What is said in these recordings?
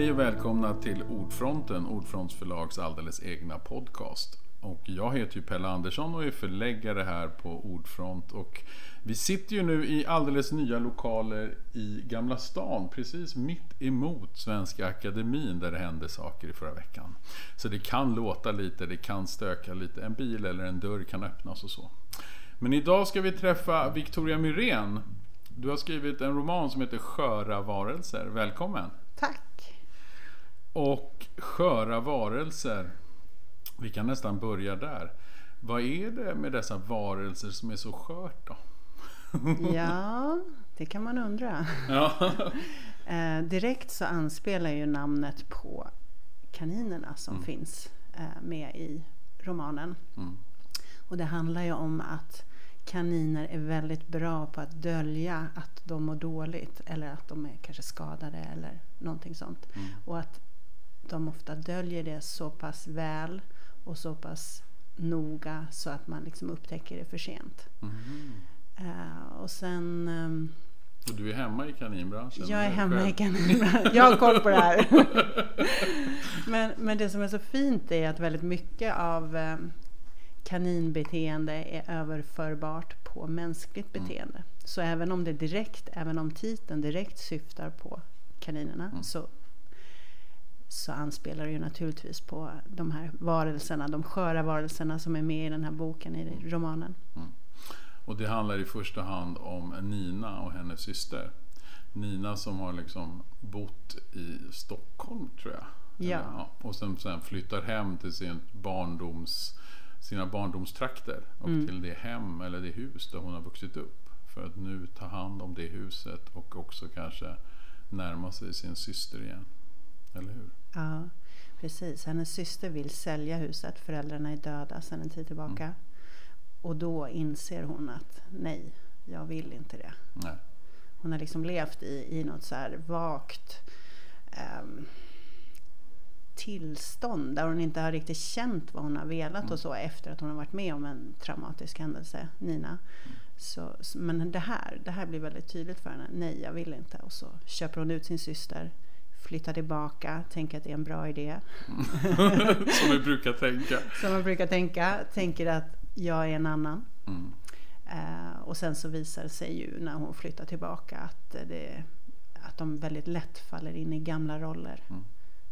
Hej och välkomna till Ordfronten, Ordfronts förlags alldeles egna podcast. Och jag heter ju Pelle Andersson och är förläggare här på Ordfront. Och vi sitter ju nu i alldeles nya lokaler i Gamla stan, precis mitt emot Svenska Akademin där det hände saker i förra veckan. Så det kan låta lite, det kan stöka lite, en bil eller en dörr kan öppnas och så. Men idag ska vi träffa Victoria Myrén. Du har skrivit en roman som heter Sköra varelser. Välkommen! Och sköra varelser. Vi kan nästan börja där. Vad är det med dessa varelser som är så skört då? Ja, det kan man undra. Ja. Eh, direkt så anspelar ju namnet på kaninerna som Mm. finns eh, med i romanen. Mm. Och det handlar ju om att kaniner är väldigt bra på att dölja att de mår dåligt eller att de är kanske skadade eller någonting sånt. Mm. Och att de ofta döljer det så pass väl och så pass noga så att man liksom upptäcker det för sent. Mhm. Eh, och sen... ehm, Och du är hemma i kaninbranschen? jag är hemma i själv? kaninbranschen. Jag har koll på det här. men, men det som är så fint är att väldigt mycket av ehm, kaninbeteende är överförbart på mänskligt Mm. beteende. Så även om det direkt, även om titeln direkt syftar på kaninerna Mm. så, så anspelar det ju naturligtvis på de här varelserna, de sköra varelserna som är med i den här boken, i romanen. Och det handlar i första hand om Nina och hennes syster. Nina som har liksom bott i Stockholm tror jag. Ja. Eller, Och sen, sen flyttar hem till sin barndoms, sina barndomstrakter. Och Mm. till det hem eller det hus där hon har vuxit upp. För att nu ta hand om det huset och också kanske närma sig sin syster igen. Eller hur? Ja, precis. Hennes syster vill sälja huset. Föräldrarna är döda sedan en tid tillbaka. Och då inser hon att nej, jag vill inte det. Nej. Hon har liksom levt i, i något så här vagt ehm, tillstånd där hon inte har riktigt känt vad hon har velat och så efter att hon har varit med om en traumatisk händelse, Nina. Så, s- men det här, det här blir väldigt tydligt för henne. Nej, jag vill inte. Och så köper hon ut sin syster, flyttar tillbaka, tänker att det är en bra idé. Som vi brukar tänka. Som man brukar tänka, tänker att jag är en annan. Mm. Eh, och sen så visar det sig ju när hon flyttar tillbaka att, det, att de väldigt lätt faller in i gamla roller. Mm.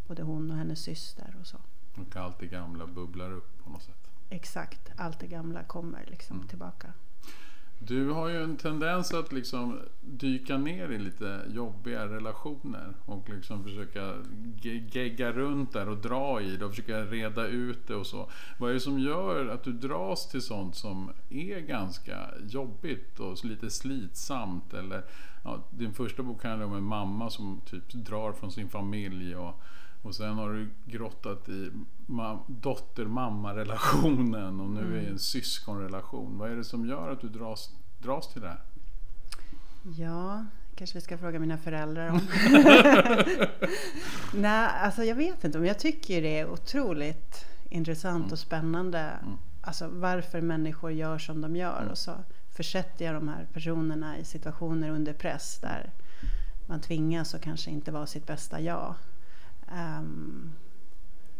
Både hon och hennes syster och så. Och allt det gamla bubblar upp på något sätt. Exakt, allt det gamla kommer liksom Mm. tillbaka. Du har ju en tendens att liksom dyka ner i lite jobbiga relationer och liksom försöka gegga runt där och dra i det och försöka reda ut det och så. Vad är det som gör att du dras till sånt som är ganska jobbigt och lite slitsamt? Eller, ja, din första bok handlar om en mamma som typ drar från sin familj och, och sen har du grottat i ma- dotter-mamma-relationen och nu är en syskonrelation. Vad är det som gör att du dras, dras till det här? Ja, kanske vi ska fråga mina föräldrar om. Nej, alltså jag vet inte. Men jag tycker det är otroligt intressant och spännande. Mm. Alltså varför människor gör som de gör. Mm. Och så försätter jag de här personerna i situationer under press där man tvingas att kanske inte vara sitt bästa jag. Ehm,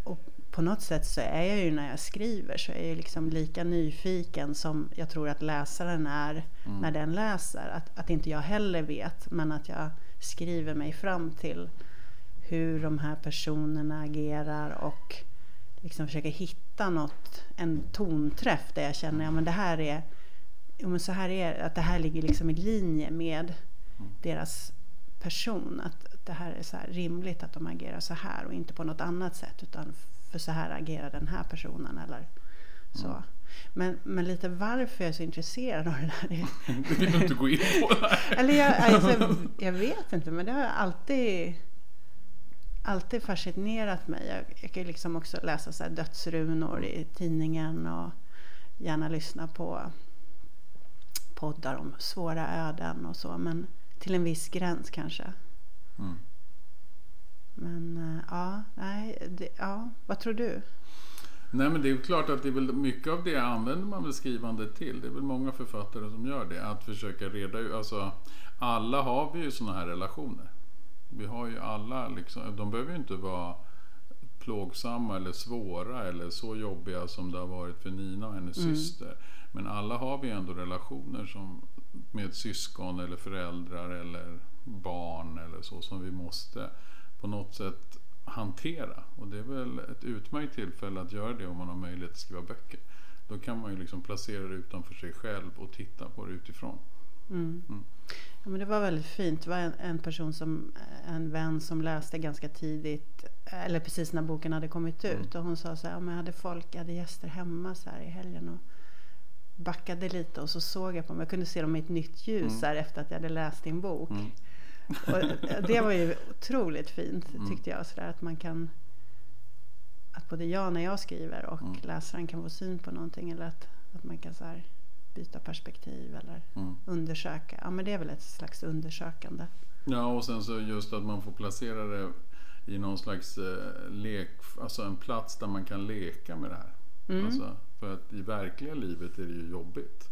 och på något sätt så är jag ju när jag skriver så är jag liksom lika nyfiken som jag tror att läsaren är Mm. när den läser. Att, att inte jag heller vet men att jag skriver mig fram till hur de här personerna agerar och liksom försöker hitta något, en tonträff där jag känner ja, men det här är, jo, men så här är att det här ligger liksom i linje med deras person. Att det här är så här rimligt att de agerar så här och inte på något annat sätt utan för så här agerar den här personen eller så. Men, men lite varför jag är så intresserad av det där. Det, vill du inte gå in på. eller jag, alltså, jag vet inte, men det har alltid, alltid fascinerat mig. Jag, jag kan ju liksom också läsa så dödsrunor i tidningen och gärna lyssna på poddar om svåra öden och så. Men till en viss gräns kanske. Mm. Men eh, ja, nej, det, ja, vad tror du? Nej men det är ju klart att det är väl mycket av det använder man väl skrivande till. Det är väl många författare som gör det. Att försöka reda ut, alltså alla har vi ju sådana här relationer. Vi har ju alla, liksom, de behöver ju inte vara plågsamma eller svåra eller så jobbiga som det har varit för Nina och hennes Mm. syster. Men alla har vi ändå relationer som, med syskon eller föräldrar eller barn eller så som vi måste på något sätt hantera. Och det är väl ett utmärkt tillfälle att göra det om man har möjlighet att skriva böcker. Då kan man ju liksom placera det utanför sig själv och titta på det utifrån. Mm. Mm. Ja, men det var väldigt fint. Det var en, en person som, en vän som läste ganska tidigt, eller precis när boken hade kommit Mm. ut. Och hon sa så här, om jag hade folk, jag hade gäster hemma så här i helgen och backade lite och så såg jag på dem. Jag kunde se dem i ett nytt ljus Mm. efter att jag hade läst din bok. Mm. Och det var ju otroligt fint Mm. tyckte jag. Så där, att man kan att både jag när jag skriver och Mm. läsaren kan få syn på någonting eller att, att man kan så byta perspektiv eller Mm. undersöka. Ja men det är väl ett slags undersökande. Ja, och sen så just att man får placera det i någon slags eh, lek, alltså en plats där man kan leka med det här. Mm. Alltså, för att i verkliga livet är det ju jobbigt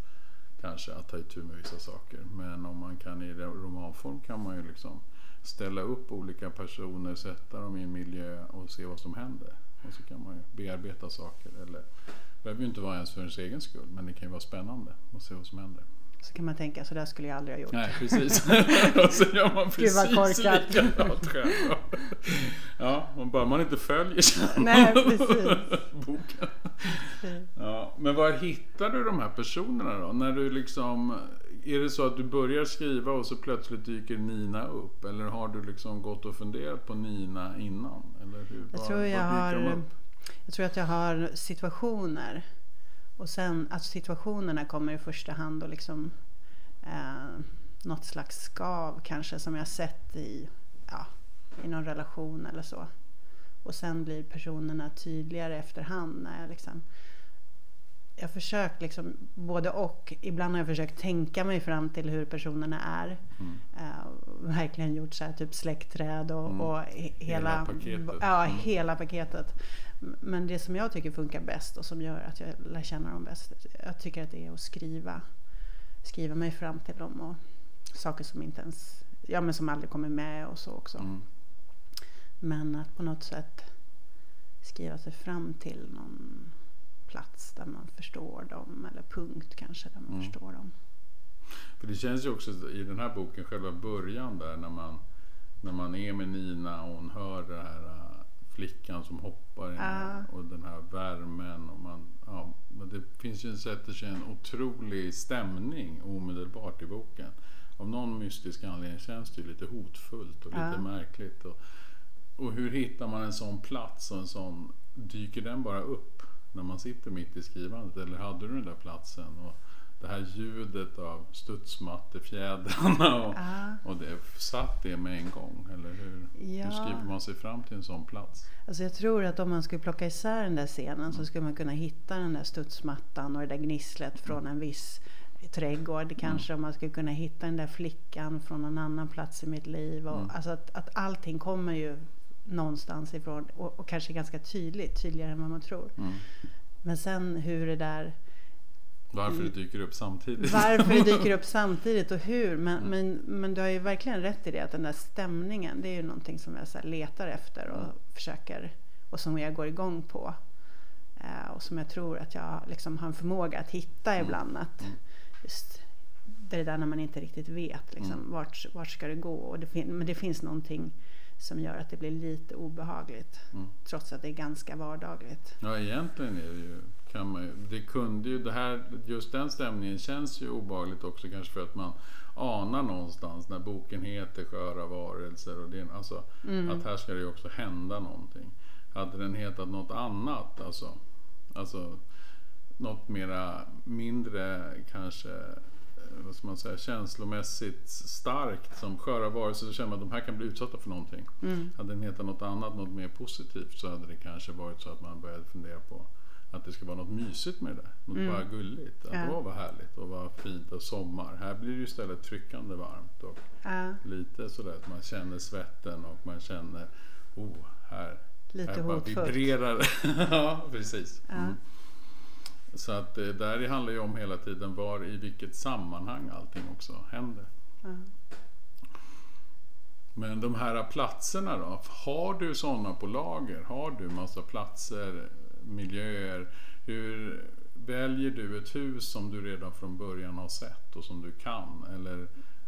kanske att ta itu med vissa saker. Men om man kan i romanform kan man ju liksom ställa upp olika personer, sätta dem i en miljö och se vad som händer. Och så kan man ju bearbeta saker. Eller, det behöver ju inte vara ens för ens egen skull, men det kan ju vara spännande att se vad som händer. Så kan man tänka, så där skulle jag aldrig ha gjort. Nej, precis. och så gör man precis likadant själv. Ja, om bara man inte följer Nej, precis. boken. Ja, men var hittar du de här personerna då? När du liksom, är det så att du börjar skriva och så plötsligt dyker Nina upp? Eller har du liksom gått och funderat på Nina innan? Eller hur? Jag Var- tror jag har, jag tror att jag har situationer. Och sen att situationerna kommer i första hand och liksom eh, något slags skav kanske som jag sett i, ja, i någon relation eller så. Och sen blir personerna tydligare efterhand när jag liksom jag har försökt liksom både och. Ibland har jag försökt tänka mig fram till hur personerna är. Mm. Uh, verkligen gjort så här typ släktträd och, Mm. och he- Hela hela, paketet. Ja, Mm. hela paketet. Men det som jag tycker funkar bäst och som gör att jag lär känna dem bäst. Jag tycker att det är att skriva. Skriva mig fram till dem och saker som inte ens, ja men som aldrig kommer med och så också. Mm. Men att på något sätt skriva sig fram till någon plats där man förstår dem eller punkt kanske där man Mm. förstår dem. För det känns ju också i den här boken, själva början där när man, när man är med Nina och hon hör den här flickan som hoppar in Ja. och den här värmen. Och man, ja, men det finns ju, sätter sig en otrolig stämning omedelbart i boken. Av någon mystisk anledning känns det ju lite hotfullt och lite Ja. märkligt. Och, och hur hittar man en sån plats och en sån, dyker den bara upp när man sitter mitt i skrivandet? Eller hade du den där platsen? Och det här ljudet av studsmattefjädrarna och, Ja. och det, satt det med en gång? Eller hur, hur Ja. skriver man sig fram till en sån plats? Alltså jag tror att om man skulle plocka isär den där scenen så skulle man kunna hitta den där studsmattan och det där gnisslet från en viss trädgård. Kanske om man skulle kunna hitta den där flickan från någon annan plats i mitt liv. Och, Mm. Alltså att, att allting kommer ju någonstans ifrån och, och kanske ganska tydligt, tydligare än vad man tror. Mm. Men sen hur det där Varför det dyker upp samtidigt? varför det dyker upp samtidigt och hur. Men, men, men du har ju verkligen rätt i det att den där stämningen det är ju någonting som jag så letar efter och Mm. försöker och som jag går igång på. Eh, och som jag tror att jag liksom har en förmåga att hitta Mm. ibland. Att Mm. just det där när man inte riktigt vet liksom, Mm. vart, vart ska det gå. Och det men det finns någonting som gör att det blir lite obehagligt. Mm. Trots att det är ganska vardagligt. Ja, egentligen är det ju, kan man ju, det kunde ju, det här, just den stämningen känns ju obehagligt också kanske för att man anar någonstans när boken heter Sköra varelser och det, alltså Mm. att här ska det ju också hända någonting. Hade den hetat något annat, alltså, alltså något mera mindre kanske eh, vad ska man säga, känslomässigt starkt som sköra varelser så känner man att de här kan bli utsatta för någonting. Mm. Hade den hetat något annat, något mer positivt så hade det kanske varit så att man började fundera på att det ska vara något mysigt med det där. Något Mm. bara gulligt. Att Ja. Åh vad härligt och vad fint och sommar. Här blir det istället tryckande varmt och Ja, lite sådär att man känner svetten och man känner oh här, lite här bara vibrerar ja, precis. Ja. Mm. Så att det där handlar ju om hela tiden var i vilket sammanhang allting också händer. Ja. Men de här platserna då? Har du sådana på lager? Har du massa platser, miljöer? Hur väljer du ett hus som du redan från början har sett och som du kan? Eller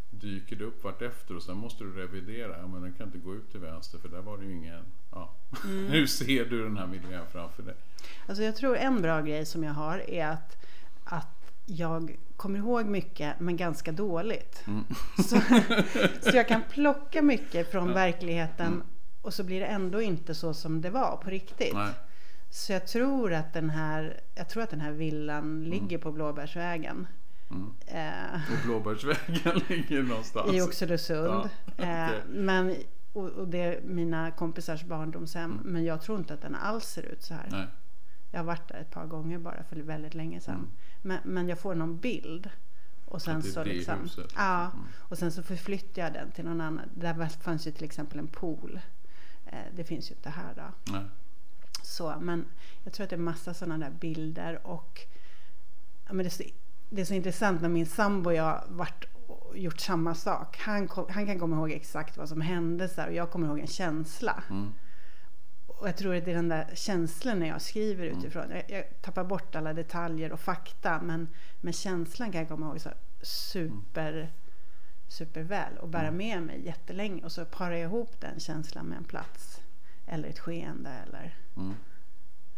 dyker det upp vartefter och sen måste du revidera? Ja, men den kan inte gå ut till vänster för där var det ju ingen... Ja. Mm. Hur ser du den här miljön framför dig? Alltså jag tror en bra grej som jag har är att, att jag kommer ihåg mycket men ganska dåligt. Mm. Så, så jag kan plocka mycket från verkligheten mm. och så blir det ändå inte så som det var på riktigt. Nej. Så jag tror att den här, jag tror att den här villan mm. ligger på Blåbärsvägen. Mm. Eh, och Blåbärsvägen ligger någonstans? I Oxelösund. Ja, okay. eh, men, och, och, det är mina kompisars barndomshem. Mm. Men jag tror inte att den alls ser ut så här. Nej. Jag har varit där ett par gånger bara för väldigt länge sedan. Mm. Men, men jag får någon bild. Och sen, så liksom, huset. ja, mm. och sen så förflyttar jag den till någon annan. Där fanns ju till exempel en pool. Eh, det finns ju inte här då. Nej. Så, men jag tror att det är massa sådana där bilder och ja, men det, är så, det är så intressant när min sambo och jag varit gjort samma sak. Han, kom, han kan komma ihåg exakt vad som hände så här, och jag kommer ihåg en känsla. Mm. Och jag tror att det är den där känslan när jag skriver mm. utifrån. Jag, jag, tappar bort alla detaljer och fakta men, men känslan kan jag komma ihåg så super, superväl och bära mm. med mig jättelänge. Och så parar jag ihop den känslan med en plats eller ett skeende. Eller, mm.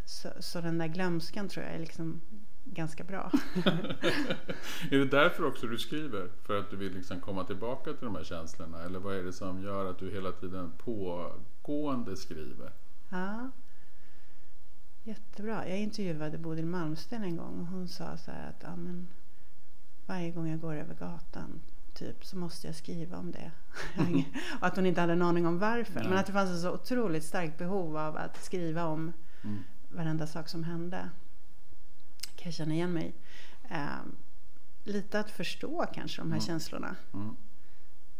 så, så den där glömskan tror jag är liksom ganska bra. är det därför också du skriver? För att du vill liksom komma tillbaka till de här känslorna? Eller vad är det som gör att du hela tiden pågående skriver? Ja, jättebra. Jag intervjuade Bodil Malmsten en gång och hon sa så här att ja, men, varje gång jag går över gatan typ så måste jag skriva om det. och att hon inte hade en aning om varför. Nej. Men att det fanns ett så otroligt starkt behov av att skriva om mm. varenda sak som hände. Kan jag känna igen mig. Eh, lite att förstå kanske de här mm. känslorna. Mm.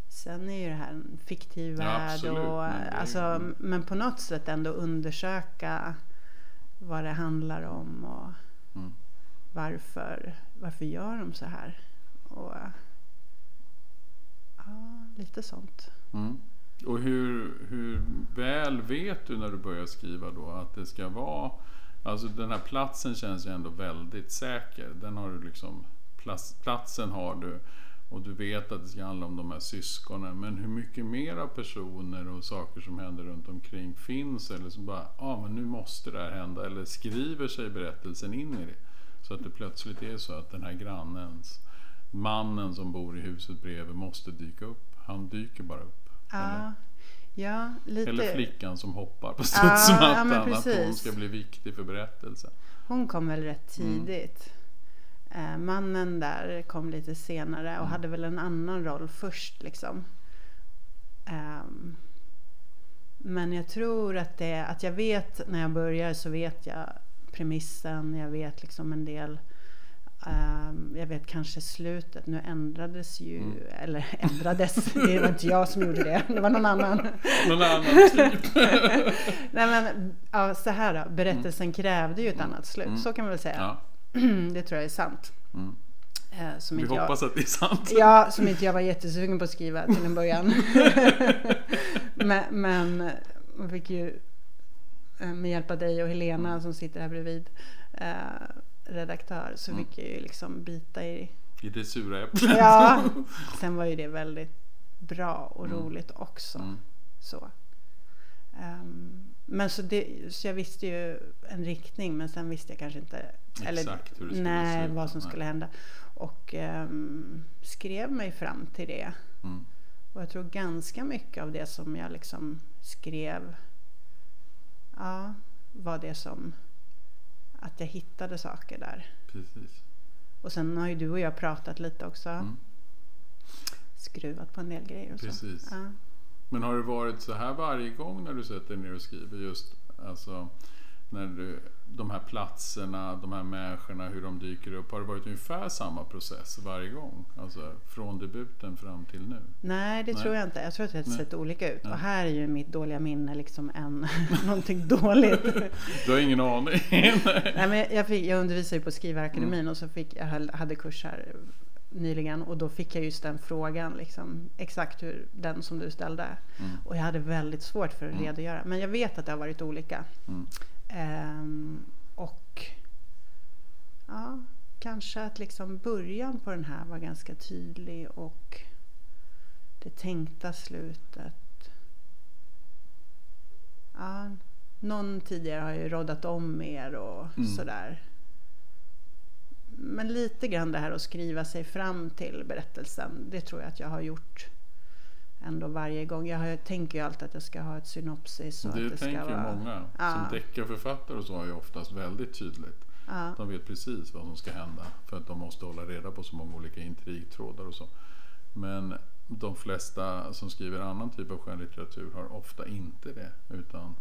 Sen är ju det här en fiktiv ja, värld. Och, men, alltså, mm. men på något sätt ändå undersöka vad det handlar om och mm. varför, varför gör de så här. Och, ja, lite sånt. Mm. Och hur, hur väl vet du när du börjar skriva då att det ska vara Alltså den här platsen känns ju ändå väldigt säker. Den har du liksom Platsen har du och du vet att det ska handla om de här syskonen. Men hur mycket mera personer och saker som händer runt omkring finns eller som bara, ja ah, men nu måste det här hända. Eller skriver sig berättelsen in i det. Så att det plötsligt är så att den här grannens, mannen som bor i huset bredvid måste dyka upp. Han dyker bara upp. Ja, eller? ja lite. Eller flickan som hoppar på studsmattan. Ja, ja, att hon ska bli viktig för berättelsen. Hon kom väl rätt mm. tidigt. Mm. Eh, mannen där kom lite senare och mm. hade väl en annan roll först liksom. Eh, men jag tror att det att jag vet när jag börjar så vet jag premissen, jag vet liksom en del Um, jag vet kanske slutet, nu ändrades ju, mm. eller ändrades, det var inte jag som gjorde det, det var någon annan. någon annan typ. Nej men, ja, så här då, berättelsen mm. krävde ju ett annat slut, mm. så kan man väl säga. Ja. det tror jag är sant. Mm. Eh, som Vi hoppas jag, att det är sant. Ja, som inte jag var jättesugen på att skriva till en början. men, men man fick ju eh, med hjälp av dig och Helena mm. som sitter här bredvid eh, redaktör så mm. fick jag ju liksom bita i i det sura äpplet. Ja, sen var ju det väldigt bra och mm. roligt också. Mm. Så. Um, men så, det, så jag visste ju en riktning men sen visste jag kanske inte Exakt eller, hur det skulle nej, vad som skulle hända. Och um, skrev mig fram till det. Mm. Och jag tror ganska mycket av det som jag liksom skrev ja, var det som att jag hittade saker där. Precis. Och sen har ju du och jag pratat lite också. Mm. Skruvat på en del grejer och Precis. så. Ja. Men har det varit så här varje gång när du sätter dig ner och skriver? Just alltså, när du, de här platserna, de här människorna, hur de dyker upp. Har det varit ungefär samma process varje gång? Alltså från debuten fram till nu? Nej, det Nej. tror jag inte. Jag tror att det har sett olika ut. Nej. Och här är ju mitt dåliga minne liksom en, någonting dåligt. du har ingen aning? Nej, men jag, fick, jag undervisade ju på Skrivarakademin mm. och så fick jag hade kurs här nyligen och då fick jag just den frågan, liksom, exakt hur, den som du ställde. Mm. Och jag hade väldigt svårt för att redogöra. Men jag vet att det har varit olika. Mm. Ehm, och ja, kanske att liksom början på den här var ganska tydlig och det tänkta slutet. Ja, någon tidigare har ju roddat om mer och Mm. sådär. Men lite grann det här att skriva sig fram till berättelsen, det tror jag att jag har gjort ändå varje gång. Jag har, tänker ju alltid att jag ska ha ett synopsis. Och Det, att det tänker ju vara, många. Ja. Som deckarförfattare och så har ju oftast väldigt tydligt. Ja, De vet precis vad som ska hända för att de måste hålla reda på så många olika intrigtrådar och så. Men de flesta som skriver annan typ av skönlitteratur har ofta inte det. Utan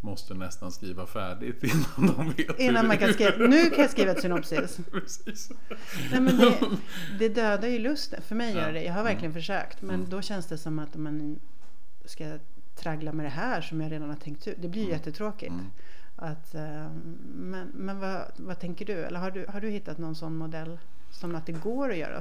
måste nästan skriva färdigt innan de vet innan man kan skriva, nu kan jag skriva ett synopsis. Precis. Nej, men det, det dödar ju lusten. För mig Ja. gör det. Jag har verkligen försökt. Men Mm. då känns det som att man ska traggla med det här som jag redan har tänkt ut. Det blir Mm. jättetråkigt. Mm. Att, eh, men men vad, vad tänker du? Eller har du, har du hittat någon sån modell som att det går att göra?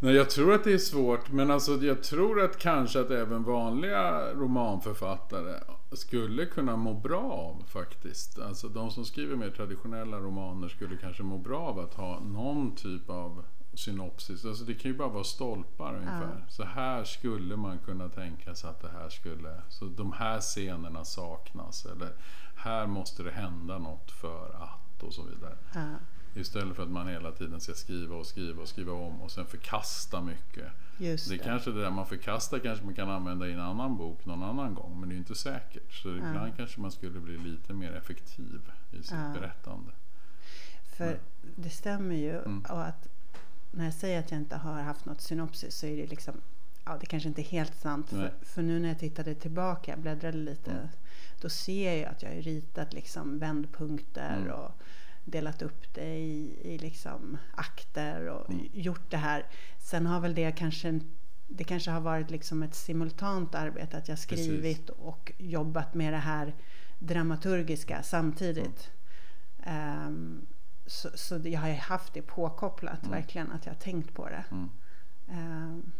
Nej, jag tror att det är svårt, men alltså, jag tror att kanske att även vanliga romanförfattare skulle kunna må bra av faktiskt. Alltså de som skriver mer traditionella romaner skulle kanske må bra av att ha någon typ av synopsis. Alltså det kan ju bara vara stolpar ungefär. Så här skulle man kunna tänka sig att det här skulle... Så de här scenerna saknas. Eller här måste det hända något för att och så vidare. Ja, Istället för att man hela tiden ska skriva och skriva och skriva om och sen förkasta mycket. just Det det. är kanske det där man förkastar kanske man kan använda i en annan bok någon annan gång. Men det är ju inte säkert. Så ibland kanske man skulle bli lite mer effektiv i sitt Ja. berättande. För det stämmer ju. Mm. Och att när jag säger att jag inte har haft något synopsis så är det liksom Ja, det kanske inte är helt sant. För, för nu när jag tittade tillbaka, jag bläddrade lite. Mm. Då ser jag att jag har ritat liksom vändpunkter Mm. och delat upp det i, i liksom akter och Mm. gjort det här. Sen har väl det kanske det kanske har varit liksom ett simultant arbete att jag skrivit och jobbat med det här dramaturgiska samtidigt. Ehm, så, så det- jag har haft det påkopplat Mm. verkligen att jag har tänkt på det. Mm. Ehm,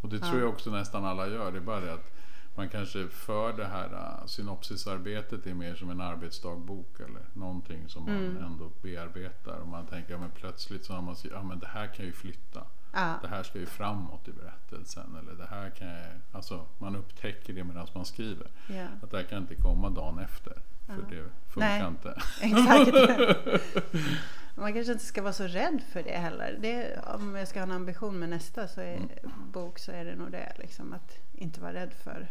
Och det Ja. tror jag också nästan alla gör. Det är bara det att man kanske för det här uh, synopsisarbetet är mer som en arbetsdagbok eller någonting som man Mm. ändå bearbetar. Och man tänker, ja, men plötsligt så har man ja men det här kan ju flytta. ja, Det här ska ju framåt i berättelsen. Eller det här kan jag, alltså man upptäcker det medan man skriver. ja, Att det här kan inte komma dagen efter. För Ja. det funkar Nej. inte. exakt. Man kanske inte ska vara så rädd för det heller. Det, om jag ska ha en ambition med nästa så är, Mm. bok så är det nog det. Liksom, att inte vara rädd för.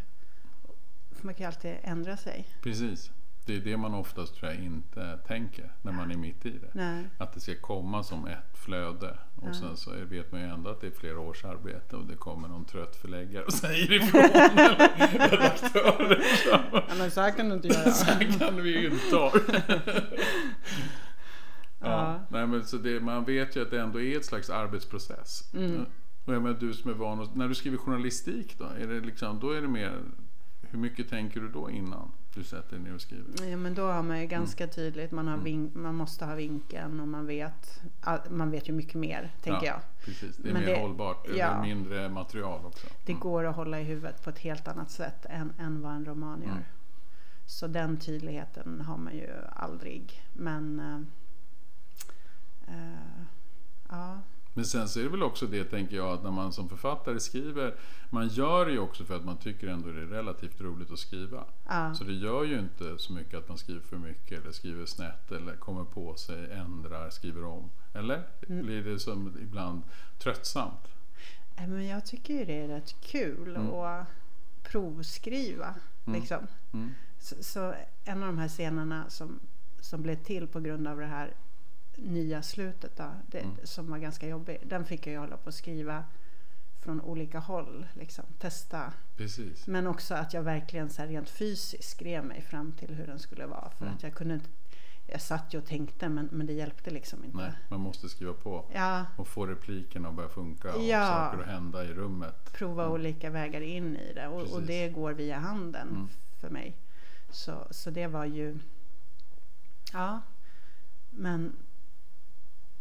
För man kan ju alltid ändra sig. Precis. Det är det man oftast tror jag inte tänker när man är mitt i det. Nej. Att det ska komma som ett flöde. Och Ja. sen så vet man ju ändå att det är flera års arbete och det kommer någon trött förläggare och säger ifrån. eller redaktörer. Ja, men så här kan du inte göra. Så här kan vi ju inte ha ja. Ja. Nej, men så det, Man vet ju att det ändå är ett slags arbetsprocess. Mm. Och jag menar, du som är van att, När du skriver journalistik då? Är det liksom, då är det mer... Hur mycket tänker du då innan du sätter dig ner och skriver? Ja, men då har man ju ganska tydligt, man, har Mm. vink, man måste ha vinkeln och man vet, man vet ju mycket mer, tänker Ja. jag. Precis, det är Men mer det- hållbart. Det ja. är mindre material också. Det Mm. går att hålla i huvudet på ett helt annat sätt än, än vad en roman gör. Mm. Så den tydligheten har man ju aldrig. Men eh, eh, ja, Men sen så är det väl också det, tänker jag, att när man som författare skriver, man gör det ju också för att man tycker ändå det är relativt roligt att skriva. ja, Så det gör ju inte så mycket att man skriver för mycket eller skriver snett eller kommer på sig, ändrar, skriver om. Eller? Mm. Blir det som ibland tröttsamt? Men jag tycker ju det är rätt kul Mm. att provskriva. Mm. Liksom. Mm. Så, så en av de här scenerna som, som blev till på grund av det här nya slutet då, det, Mm. som var ganska jobbig. Den fick jag ju hålla på att skriva från olika håll. Liksom, testa. Precis. Men också att jag verkligen så här rent fysiskt skrev mig fram till hur den skulle vara. För Mm. att jag kunde inte, jag satt ju och tänkte men, men det hjälpte liksom inte. Nej, man måste skriva på Ja, och få replikerna att börja funka och Ja. saker att hända i rummet. prova Mm. olika vägar in i det och, och det går via handen Mm. för mig. Så, så det var ju, ja, men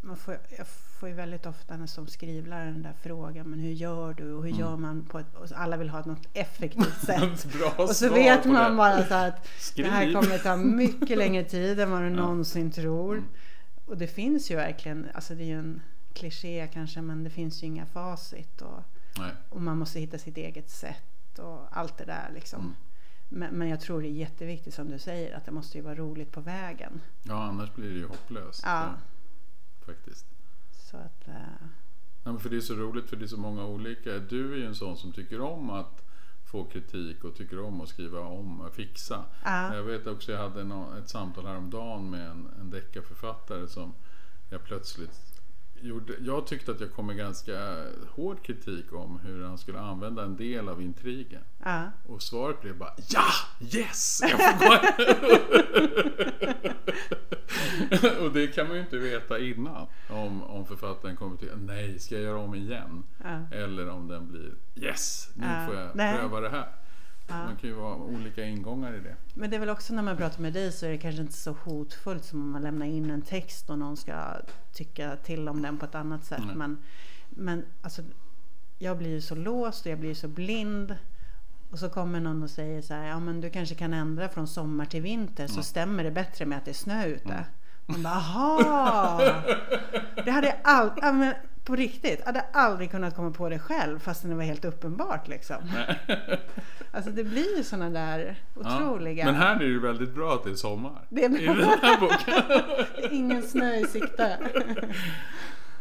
man får, jag får ju väldigt ofta som skrivlärare den där frågan, men hur gör du och hur Mm. gör man på ett, och alla vill ha något effektivt sätt. Och så vet man det. bara så att det här Skriv. kommer ta mycket längre tid än vad du Ja. någonsin tror. Mm. Och det finns ju verkligen, alltså det är ju en kliché kanske, men det finns ju inga facit. Och, och man måste hitta sitt eget sätt och allt det där liksom. Mm. Men, men jag tror det är jätteviktigt som du säger att det måste ju vara roligt på vägen. Ja, annars blir det ju hopplöst. Ja. Faktiskt. Så att, eh, Ja, för det är så roligt för det är så många olika. Du är ju en sån som tycker om att få kritik och tycker om att skriva om och fixa. ja, Jag vet också, jag hade ett samtal häromdagen med en, en deckarförfattare som jag plötsligt gjorde. Jag tyckte att jag kom med ganska hård kritik om hur han skulle använda en del av intrigen. ja, Och svaret blev bara Ja! Yes! Jag får gå Och det kan man ju inte veta innan. Om, om författaren kommer till Nej, ska jag göra om igen? ja. Eller om den blir Yes! Nu Ja, får jag nej. pröva det här. Ja. Man kan ju vara olika ingångar i det. Men det är väl också när man pratar med dig så är det kanske inte så hotfullt som om man lämnar in en text och någon ska tycka till om den på ett annat sätt. Nej. Men, men alltså, jag blir ju så låst och jag blir så blind. Och så kommer någon och säger så här, ja men du kanske kan ändra från sommar till vinter så Ja. stämmer det bättre med att det är snö ute. Mm. Man bara, aha! Det hade jag aldrig, på riktigt, jag hade aldrig kunnat komma på det själv fastän det var helt uppenbart liksom. Alltså det blir ju sådana där otroliga... Men här är det ju väldigt bra att det är sommar. Det är I den här boken. Ingen snö i sikte.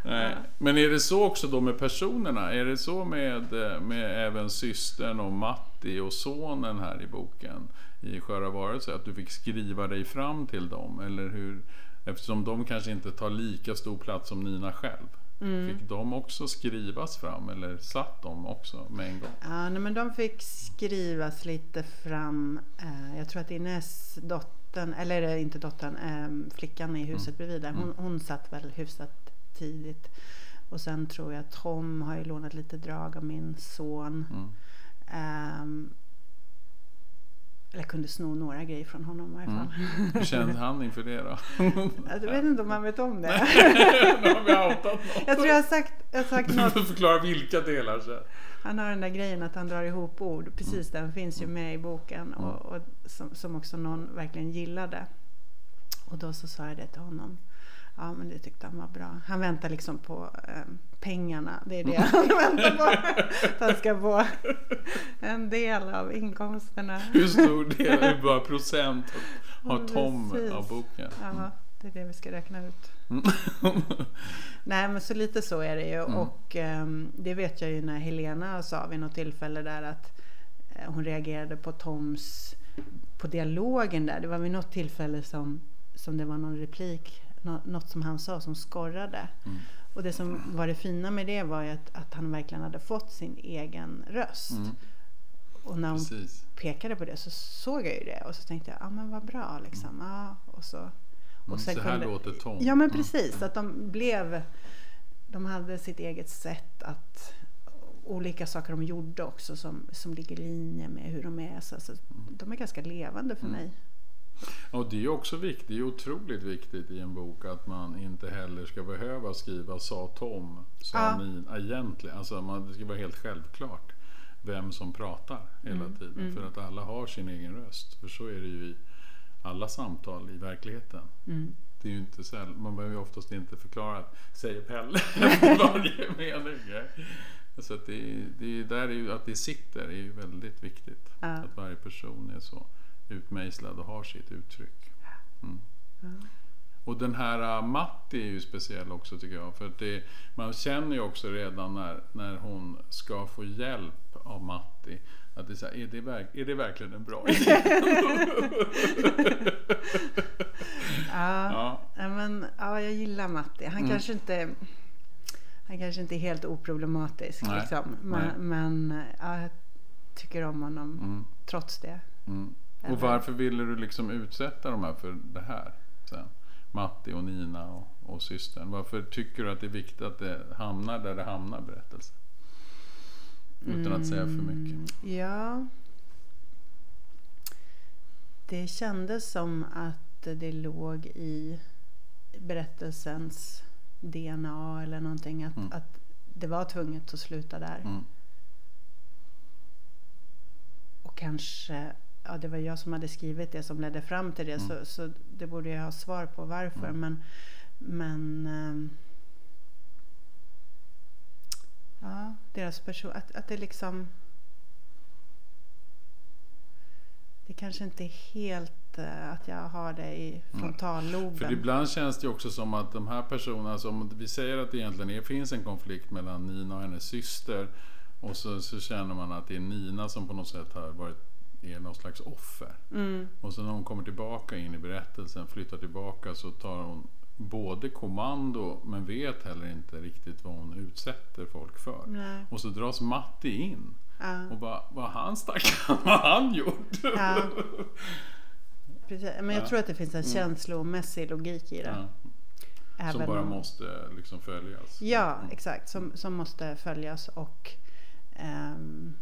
Nej. Men är det så också då med personerna? Är det så med, med även systern och Matti och sonen här i boken i Sköra varelser? Att du fick skriva dig fram till dem? Eller hur? Eftersom de kanske inte tar lika stor plats som Nina själv. Mm. Fick de också skrivas fram eller satt de också med en gång? Ja, nej, men de fick skrivas lite fram. Eh, jag tror att Ines, dottern, eller det inte dottern, eh, flickan i huset bredvid där, hon, hon satt väl hyfsat tidigt. Och sen tror jag att Tom har ju lånat lite drag av min son. Mm. Ehm, eller kunde sno några grejer från honom i varje fall. Hur kände han inför det då? Jag vet inte om han vet om det. nu har vi outat något. Jag tror jag har sagt, jag har sagt Du något får förklara vilka delar sen. Han har den där grejen att han drar ihop ord. Precis Mm. den finns ju med i boken och, och som, som också någon verkligen gillade. Och då så sa jag det till honom. Ja men det tyckte han var bra. Han väntar liksom på eh, pengarna. Det är det han väntar på. Att han ska få en del av inkomsterna. Hur stor del, hur bara procent har Tom precis. av boken? Ja, det är det vi ska räkna ut. Mm. Nej men så lite så är det ju Mm. och ehm, det vet jag ju när Helena sa vid något tillfälle där att eh, hon reagerade på Toms på dialogen där. Det var vid något tillfälle som, som det var någon replik, något som han sa som skorrade. Mm. Och det som var det fina med det var ju att, att han verkligen hade fått sin egen röst. Mm. Och när hon Precis. pekade på det så såg jag ju det och så tänkte jag, ja ah, men vad bra liksom. Ja, och så, Mm, sen så här kunde- låter Tom. Ja men Mm. precis, att de blev De hade sitt eget sätt att Olika saker de gjorde också som, som ligger i linje med hur de är. Så, så de är ganska levande för Mm. mig. Och det är också viktigt, det är otroligt viktigt i en bok att man inte heller ska behöva skriva sa Tom, sa Ja. Nina egentligen. Alltså man, det ska vara helt självklart vem som pratar hela Mm, tiden. mm. För att alla har sin egen röst. För så är det ju i alla samtal i verkligheten. Mm. Det är ju inte så, man behöver ju oftast inte förklara, säger Pelle varje mening. Så att det, det är där är ju, att det sitter är ju väldigt viktigt. Ja. Att varje person är så utmejslad och har sitt uttryck. Mm. Ja. Och den här uh, Matti är ju speciell också tycker jag. För det, man känner ju också redan när, när hon ska få hjälp av Matti. Att det är, så här, är, det verk, är det verkligen en bra idé? Ja, ja. men, ja, jag gillar Matti. Han Mm. kanske inte han kanske inte är helt oproblematisk. Nej, Liksom. nej. Men, men ja, jag tycker om honom Mm, trots det. mm. Och varför ville du liksom utsätta de här för det här? Sen? Matti och Nina och, och systern. Varför tycker du att det är viktigt att det hamnar där det hamnar berättelsen? Utan att säga för mycket. Mm, Ja. Det kändes som att det låg i berättelsens DNA eller någonting. Att, Mm. att det var tvunget att sluta där. Mm. Och kanske, ja det var jag som hade skrivit det som ledde fram till det. Mm. Så, så det borde jag ha svar på varför. Mm. Men, men ehm, ja, deras person, att, att det liksom det kanske inte är helt eh, att jag har det i frontalloben. För ibland känns det också som att de här personerna, alltså om vi säger att det egentligen är, finns en konflikt mellan Nina och hennes syster och så, så känner man att det är Nina som på något sätt har varit är någon slags offer. Mm, Och så när hon kommer tillbaka in i berättelsen, flyttar tillbaka så tar hon både kommando men vet heller inte riktigt vad hon utsätter folk för. nej, Och så dras Matti in. ja. Och bara, vad han stackarn, vad han gjort? Ja. Precis. Men jag Ja. tror att det finns en Mm. känslomässig logik i det. Även som bara måste liksom följas. Ja, Mm. exakt. Som, som måste följas och ehm,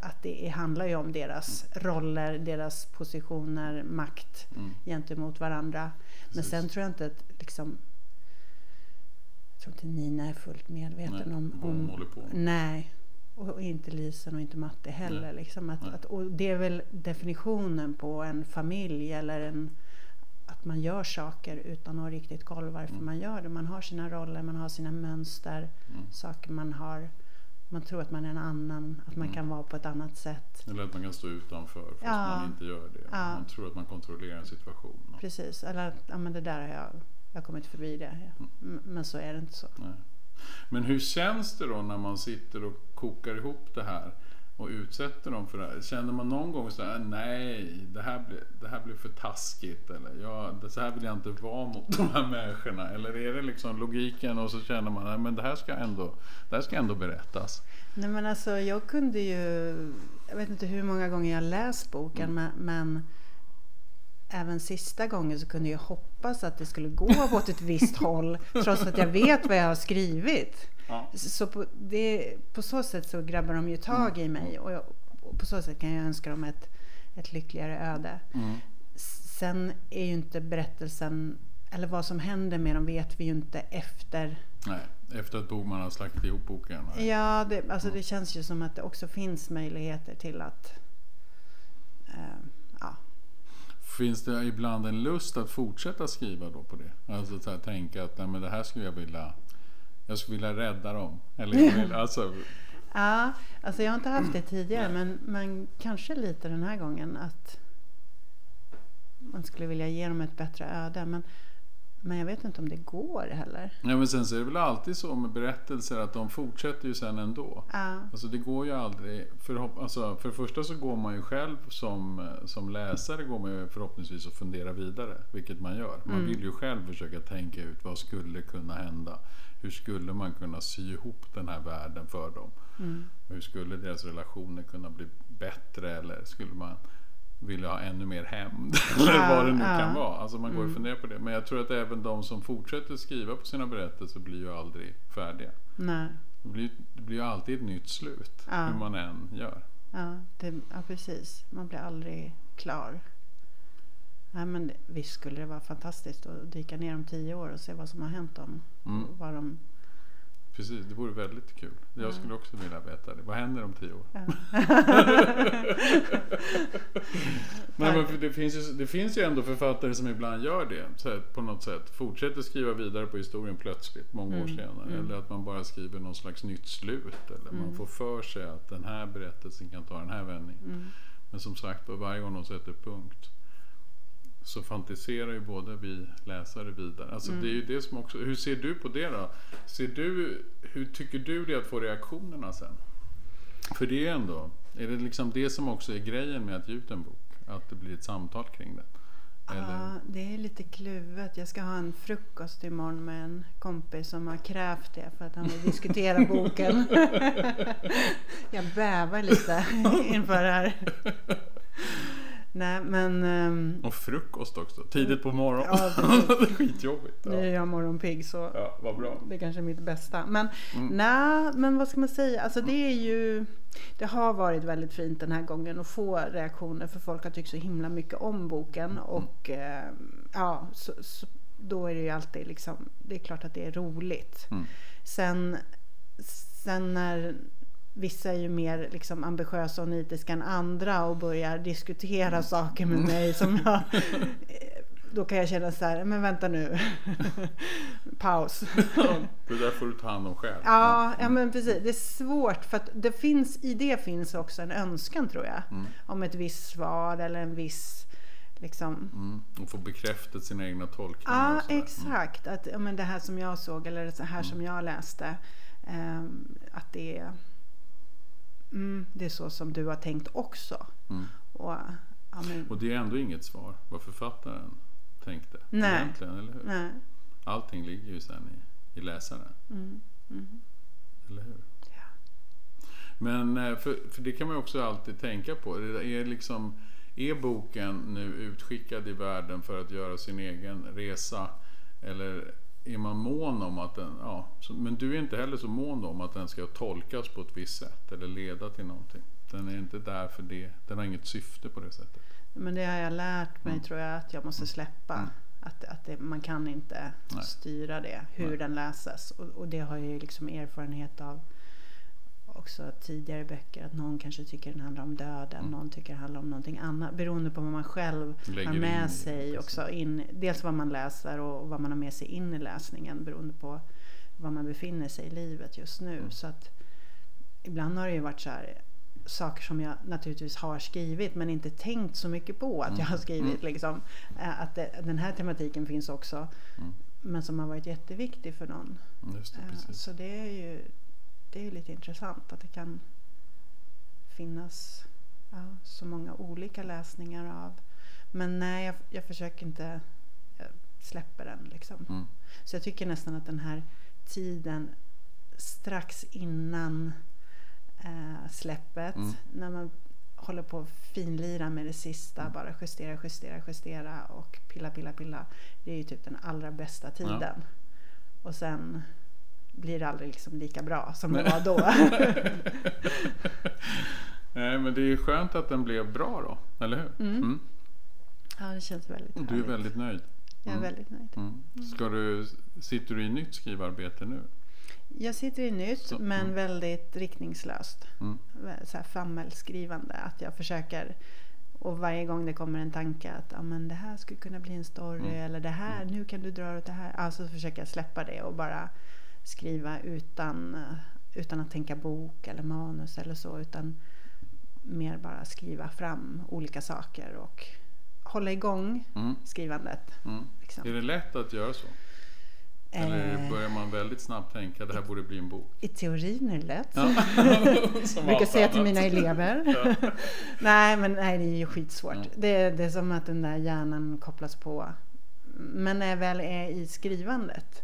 att det handlar ju om deras roller, deras positioner, makt Mm. gentemot varandra. Men Precis. sen tror jag inte att liksom jag tror inte Nina är fullt medveten Nej, om, vad hon håller på. Nej. Och, inte Lisen och inte Matte heller. Nej. Liksom att, att, och det är väl definitionen på en familj eller en, att man gör saker utan att riktigt koll varför Mm. man gör det. Man har sina roller, man har sina mönster, Mm. saker man har. Man tror att man är en annan, att man Mm. kan vara på ett annat sätt. Eller att man kan stå utanför fast Ja. man inte gör det. Ja. Man tror att man kontrollerar en situation. Precis, eller att ja, men det där har jag, jag kommit förbi det. Ja. M- Men så är det inte så. Nej. Men hur känns det då när man sitter och kokar ihop det här och utsätter dem för det här? Känner man någon gång så här, nej, det här blir, det här blir för taskigt eller ja, det, så här vill jag inte vara mot de här människorna? Eller är det liksom logiken och så känner man, nej men det här ska ändå, det här ska ändå berättas? Nej men alltså jag kunde ju, jag vet inte hur många gånger jag läst boken men, men även sista gången så kunde jag hoppas att det skulle gå åt ett visst håll trots att jag vet vad jag har skrivit. Ja. Så på, det, på så sätt så grabbar de ju tag i mig och, jag, och på så sätt kan jag önska dem ett, ett lyckligare öde. Mm. Sen är ju inte berättelsen, eller vad som händer med dem vet vi ju inte efter Nej, efter att Boman har slagit ihop boken. Nej. Ja, det, alltså det känns ju som att det också finns möjligheter till att... Eh. Finns det ibland en lust att fortsätta skriva då på det? Alltså så här, tänka att nej, men det här skulle jag vilja jag skulle vilja rädda dem. Eller, vill- alltså, ja, alltså jag har inte haft det tidigare men, men kanske lite den här gången att man skulle vilja ge dem ett bättre öde. Men, men jag vet inte om det går heller. ja, men sen så är det väl alltid så med berättelser att de fortsätter ju sen ändå. Ja, Alltså det går ju aldrig. Förhopp- alltså, för det första så går man ju själv som, som läsare går man ju förhoppningsvis att fundera vidare. Vilket man gör. Man Mm. vill ju själv försöka tänka ut vad skulle kunna hända. Hur skulle man kunna sy ihop den här världen för dem? mm, Hur skulle deras relationer kunna bli bättre eller skulle man vilja ha ännu mer hämnd? eller vad det nu kan vara. Alltså man går och Mm. funderar på det. Men jag tror att även de som fortsätter skriva på sina berättelser blir ju aldrig färdiga. nej, Det blir, det blir ju alltid ett nytt slut. Hur man än gör. ja, det, ja, precis. Man blir aldrig klar. Nej, men visst skulle det vara fantastiskt att dyka ner om tio år och se vad som har hänt dem. Mm. Vad de, Precis, det vore väldigt kul. Jag Ja. skulle också vilja veta det. Vad händer om tio år? ja. Nej, men det, finns ju, det finns ju ändå författare som ibland gör det. Här, på något sätt. Fortsätter skriva vidare på historien plötsligt, många år Mm, senare. mm. Eller att man bara skriver någon slags nytt slut. Eller man Mm. får för sig att den här berättelsen kan ta den här vändningen. Mm. Men som sagt, på varje gång de sätter punkt så fantiserar ju både vi läsare vidare. Alltså Mm. det är ju det som också, hur ser du på det då? Ser du, hur tycker du det att få reaktionerna sen? För det är ändå, är det liksom det som också är grejen med att ge ut en bok? Att det blir ett samtal kring det? Eller? Ja, det är lite kluvet. Jag ska ha en frukost imorgon med en kompis som har krävt det för att han vill diskutera boken. jag bävar lite inför det här. Nej, men ehm, Och frukost också, tidigt på morgonen. Ja. Skitjobbigt. nu är Ja. jag morgonpigg så ja, vad bra. det är kanske är mitt bästa. Men Mm. nej, men vad ska man säga? Alltså det är ju Det har varit väldigt fint den här gången att få reaktioner för folk har tyckt så himla mycket om boken och eh, ja, så, så, då är det ju alltid liksom, det är klart att det är roligt. Mm. Sen, sen när vissa är ju mer liksom ambitiösa och nitiska än andra och börjar diskutera saker med mig som jag då kan jag känna så här, men vänta nu. Paus. det där får du ta hand om själv. Ja, ja, men precis. Det är svårt för att det finns, i det finns också en önskan tror jag. Mm. Om ett visst svar eller en viss liksom. Mm. Och få bekräftat sina egna tolkningar. Ja, sådär. exakt. Att ja, men det här som jag såg eller det här som jag läste. ehm, att det är, mm, det är så som du har tänkt också. Mm. Och, ja, men, Och det är ändå inget svar vad författaren tänkte. Nej. Egentligen, eller hur? nej. Allting ligger ju sen i, i läsaren. Mm, mm, Eller hur? ja. Men eh, för, för det kan man ju också alltid tänka på. Det Är, liksom, är boken nu utskickad i världen för att göra sin egen resa? Eller är man mån om att den... Ja, så, men du är inte heller så mån om att den ska tolkas på ett visst sätt eller leda till någonting. Den är inte där för det. Den har inget syfte på det sättet. Men det har jag lärt mig Mm. tror jag att jag måste släppa. Mm. Att, att det, man kan inte Nej. styra det, hur Nej. den läses. Och, och det har jag ju liksom erfarenhet av också tidigare böcker. Att någon kanske tycker den handlar om döden, Mm. någon tycker den handlar om någonting annat. Beroende på vad man själv Lägger har in med det, sig precis. också. In, dels vad man läser och vad man har med sig in i läsningen beroende på var man befinner sig i livet just nu. Mm. Så att ibland har det ju varit så här saker som jag naturligtvis har skrivit men inte tänkt så mycket på att Mm. jag har skrivit. Mm. Liksom, att det, den här tematiken finns också Mm. men som har varit jätteviktig för någon. Det. Så det är ju det är ju lite intressant att det kan finnas ja, så många olika läsningar av. Men nej, jag, jag försöker inte jag släpper den liksom. Mm. Så jag tycker nästan att den här tiden strax innan eh, släppet, Mm. när man håller på att finlira med det sista, Mm. bara justera, justera, justera och pilla, pilla, pilla. Det är ju typ den allra bästa tiden. Och sen blir det aldrig liksom lika bra som det Nej. var då. Nej, men det är ju skönt att den blev bra då, eller hur? Mm. ja, det känns väldigt Och Du är härligt. väldigt nöjd. Jag är Mm. väldigt nöjd. Mm. Ska du, sitter du i nytt skrivarbete nu? Jag sitter i nytt, Så, men mm. väldigt riktningslöst. Mm. så här frammelskrivande. Att jag försöker och varje gång det kommer en tanke att ah, men det här skulle kunna bli en story Mm. eller det här, nu kan du dra åt det här. Alltså försöker jag släppa det och bara skriva utan, eh, utan att tänka bok eller manus eller så. Utan mer bara skriva fram olika saker och hålla igång Mm. skrivandet. Mm. Liksom. Är det lätt att göra så? Eller Eh, börjar man väldigt snabbt tänka att det här borde bli en bok? I teorin är det lätt. Ja. Jag brukar säga till mina elever. Ja. nej, men nej, det är ju skitsvårt. Ja. Det, det är som att den där hjärnan kopplas på. Men när jag väl är i skrivandet.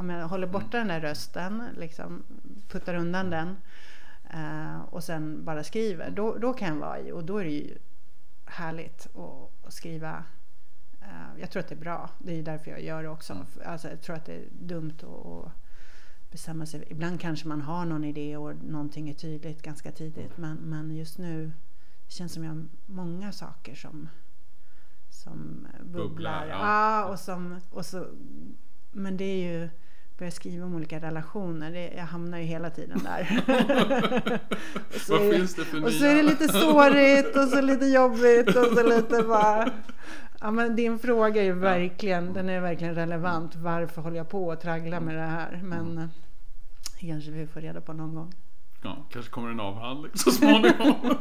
Om jag håller borta den där rösten, liksom puttar undan den eh, och sen bara skriver. Då, då kan jag vara i och då är det ju härligt att, att skriva. Eh, jag tror att det är bra. Det är ju därför jag gör det också. Mm. Alltså, jag tror att det är dumt att, bestämma sig. Ibland kanske man har någon idé och någonting är tydligt ganska tidigt. Men, men just nu det känns som jag har många saker som, som bubblar. Bubblar, ja. ja. och som, och så, men det är ju börja skriva om olika relationer. Det, jag hamnar ju hela tiden där. och, så Vad är, finns det för och så nya? är det lite sårigt och så lite jobbigt och så lite bara... Ja, men din fråga är ju verkligen, den är verkligen relevant. Varför håller jag på och traggla med det här? Men eh, det kanske vi får reda på någon gång. Ja, kanske kommer en avhandling så småningom.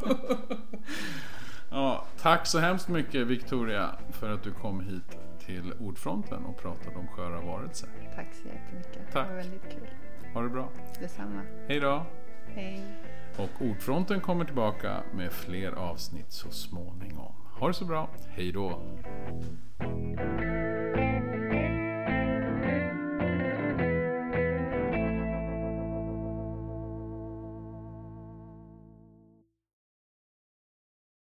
ja, tack så hemskt mycket Victoria för att du kom hit till Ordfronten och pratade om sköra varelser. Tack så jättemycket. Tack. Det var väldigt kul. Ha det bra. Detsamma. Hej då! Hej. Och Ordfronten kommer tillbaka med fler avsnitt så småningom. Ha det så bra. Hej då!